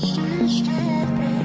She stood